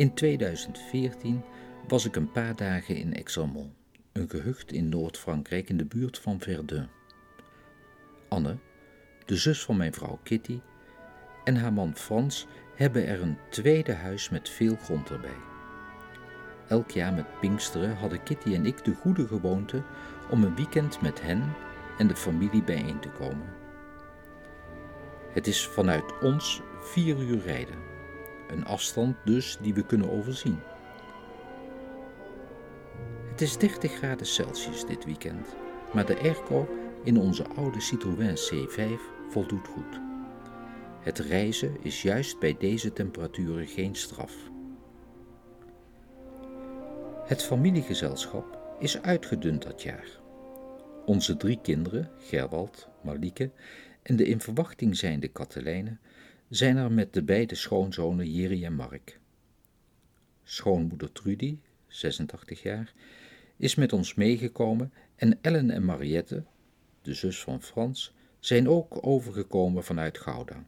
In 2014 was ik een paar dagen in Exermont, een gehucht in Noord-Frankrijk in de buurt van Verdun. Anne, de zus van mijn vrouw Kitty, en haar man Frans hebben er een tweede huis met veel grond erbij. Elk jaar met Pinksteren hadden Kitty en ik de goede gewoonte om een weekend met hen en de familie bijeen te komen. Het is vanuit ons vier uur rijden, een afstand dus die we kunnen overzien. Het is 30 graden Celsius dit weekend, maar de airco in onze oude Citroën C5 voldoet goed. Het reizen is juist bij deze temperaturen geen straf. Het familiegezelschap is uitgedund dat jaar. Onze drie kinderen, Gerwald, Malike en de in verwachting zijnde Katelijne, zijn er met de beide schoonzonen Jiri en Mark. Schoonmoeder Trudy, 86 jaar, is met ons meegekomen en Ellen en Mariette, de zus van Frans, zijn ook overgekomen vanuit Gouda.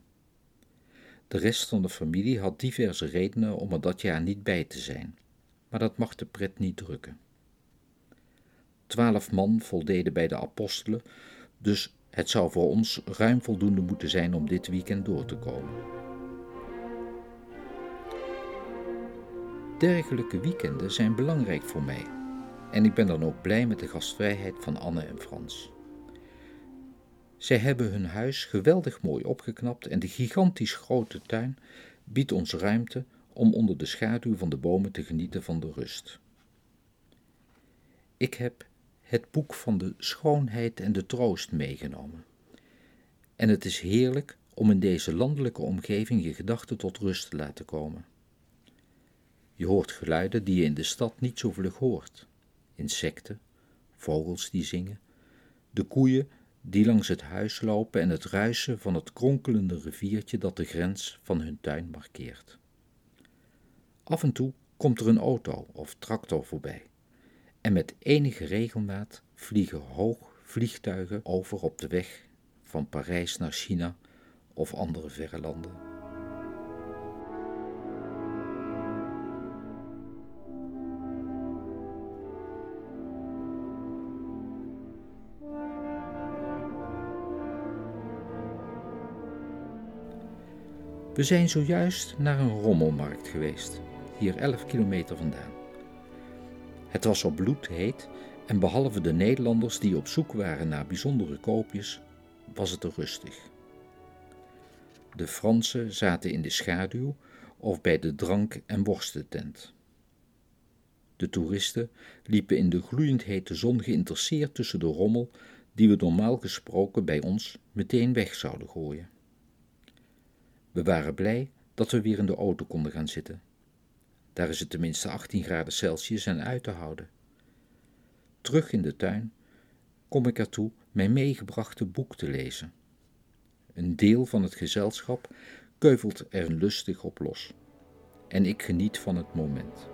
De rest van de familie had diverse redenen om er dat jaar niet bij te zijn, maar dat mag de pret niet drukken. Twaalf man voldeden bij de apostelen, dus het zou voor ons ruim voldoende moeten zijn om dit weekend door te komen. Dergelijke weekenden zijn belangrijk voor mij en ik ben dan ook blij met de gastvrijheid van Anne en Frans. Zij hebben hun huis geweldig mooi opgeknapt en de gigantisch grote tuin biedt ons ruimte om onder de schaduw van de bomen te genieten van de rust. Ik heb het boek van de schoonheid en de troost meegenomen. En het is heerlijk om in deze landelijke omgeving je gedachten tot rust te laten komen. Je hoort geluiden die je in de stad niet zo vlug hoort: insecten, vogels die zingen, de koeien die langs het huis lopen en het ruisen van het kronkelende riviertje dat de grens van hun tuin markeert. Af en toe komt er een auto of tractor voorbij en met enige regelmaat vliegen hoog vliegtuigen over op de weg van Parijs naar China of andere verre landen. We zijn zojuist naar een rommelmarkt geweest, hier 11 kilometer vandaan. Het was al bloedheet en behalve de Nederlanders die op zoek waren naar bijzondere koopjes, was het er rustig. De Fransen zaten in de schaduw of bij de drank- en worstentent. De toeristen liepen in de gloeiend hete zon geïnteresseerd tussen de rommel die we normaal gesproken bij ons meteen weg zouden gooien. We waren blij dat we weer in de auto konden gaan zitten. Daar is het tenminste 18 graden Celsius en uit te houden. Terug in de tuin kom ik ertoe mijn meegebrachte boek te lezen. Een deel van het gezelschap keuvelt er lustig op los. En ik geniet van het moment.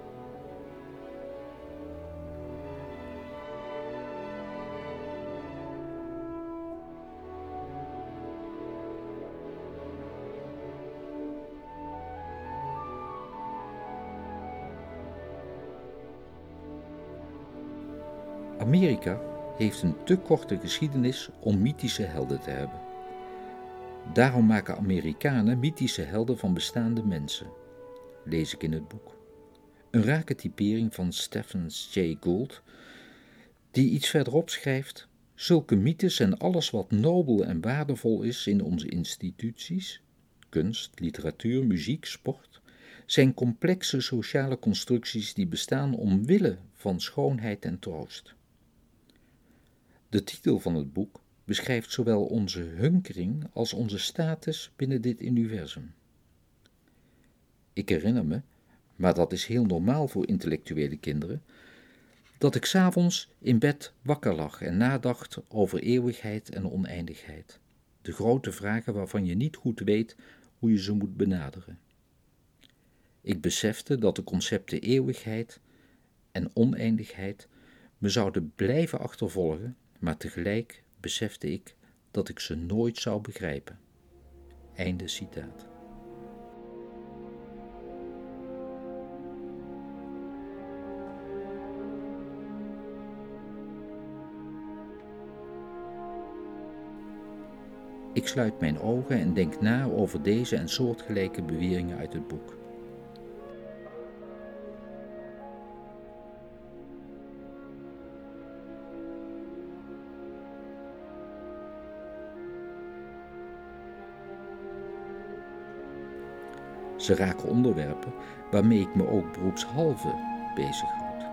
Amerika heeft een te korte geschiedenis om mythische helden te hebben. Daarom maken Amerikanen mythische helden van bestaande mensen, lees ik in het boek. Een rake typering van Stephen Jay Gould, die iets verderop schrijft: Zulke mythes zijn alles wat nobel en waardevol is in onze instituties, kunst, literatuur, muziek, sport, zijn complexe sociale constructies die bestaan omwille van schoonheid en troost. De titel van het boek beschrijft zowel onze hunkering als onze status binnen dit universum. Ik herinner me, maar dat is heel normaal voor intellectuele kinderen, dat ik s'avonds in bed wakker lag en nadacht over eeuwigheid en oneindigheid. De grote vragen waarvan je niet goed weet hoe je ze moet benaderen. Ik besefte dat de concepten eeuwigheid en oneindigheid me zouden blijven achtervolgen maar tegelijk besefte ik dat ik ze nooit zou begrijpen. Einde citaat. Ik sluit mijn ogen en denk na over deze en soortgelijke beweringen uit het boek. Ze raken onderwerpen waarmee ik me ook beroepshalve bezighoud.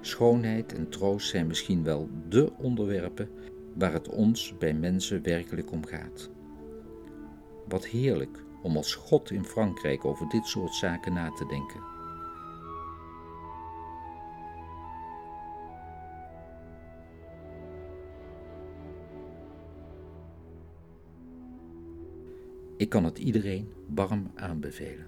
Schoonheid en troost zijn misschien wel dé onderwerpen waar het ons bij mensen werkelijk om gaat. Wat heerlijk om als God in Frankrijk over dit soort zaken na te denken. Ik kan het iedereen warm aanbevelen.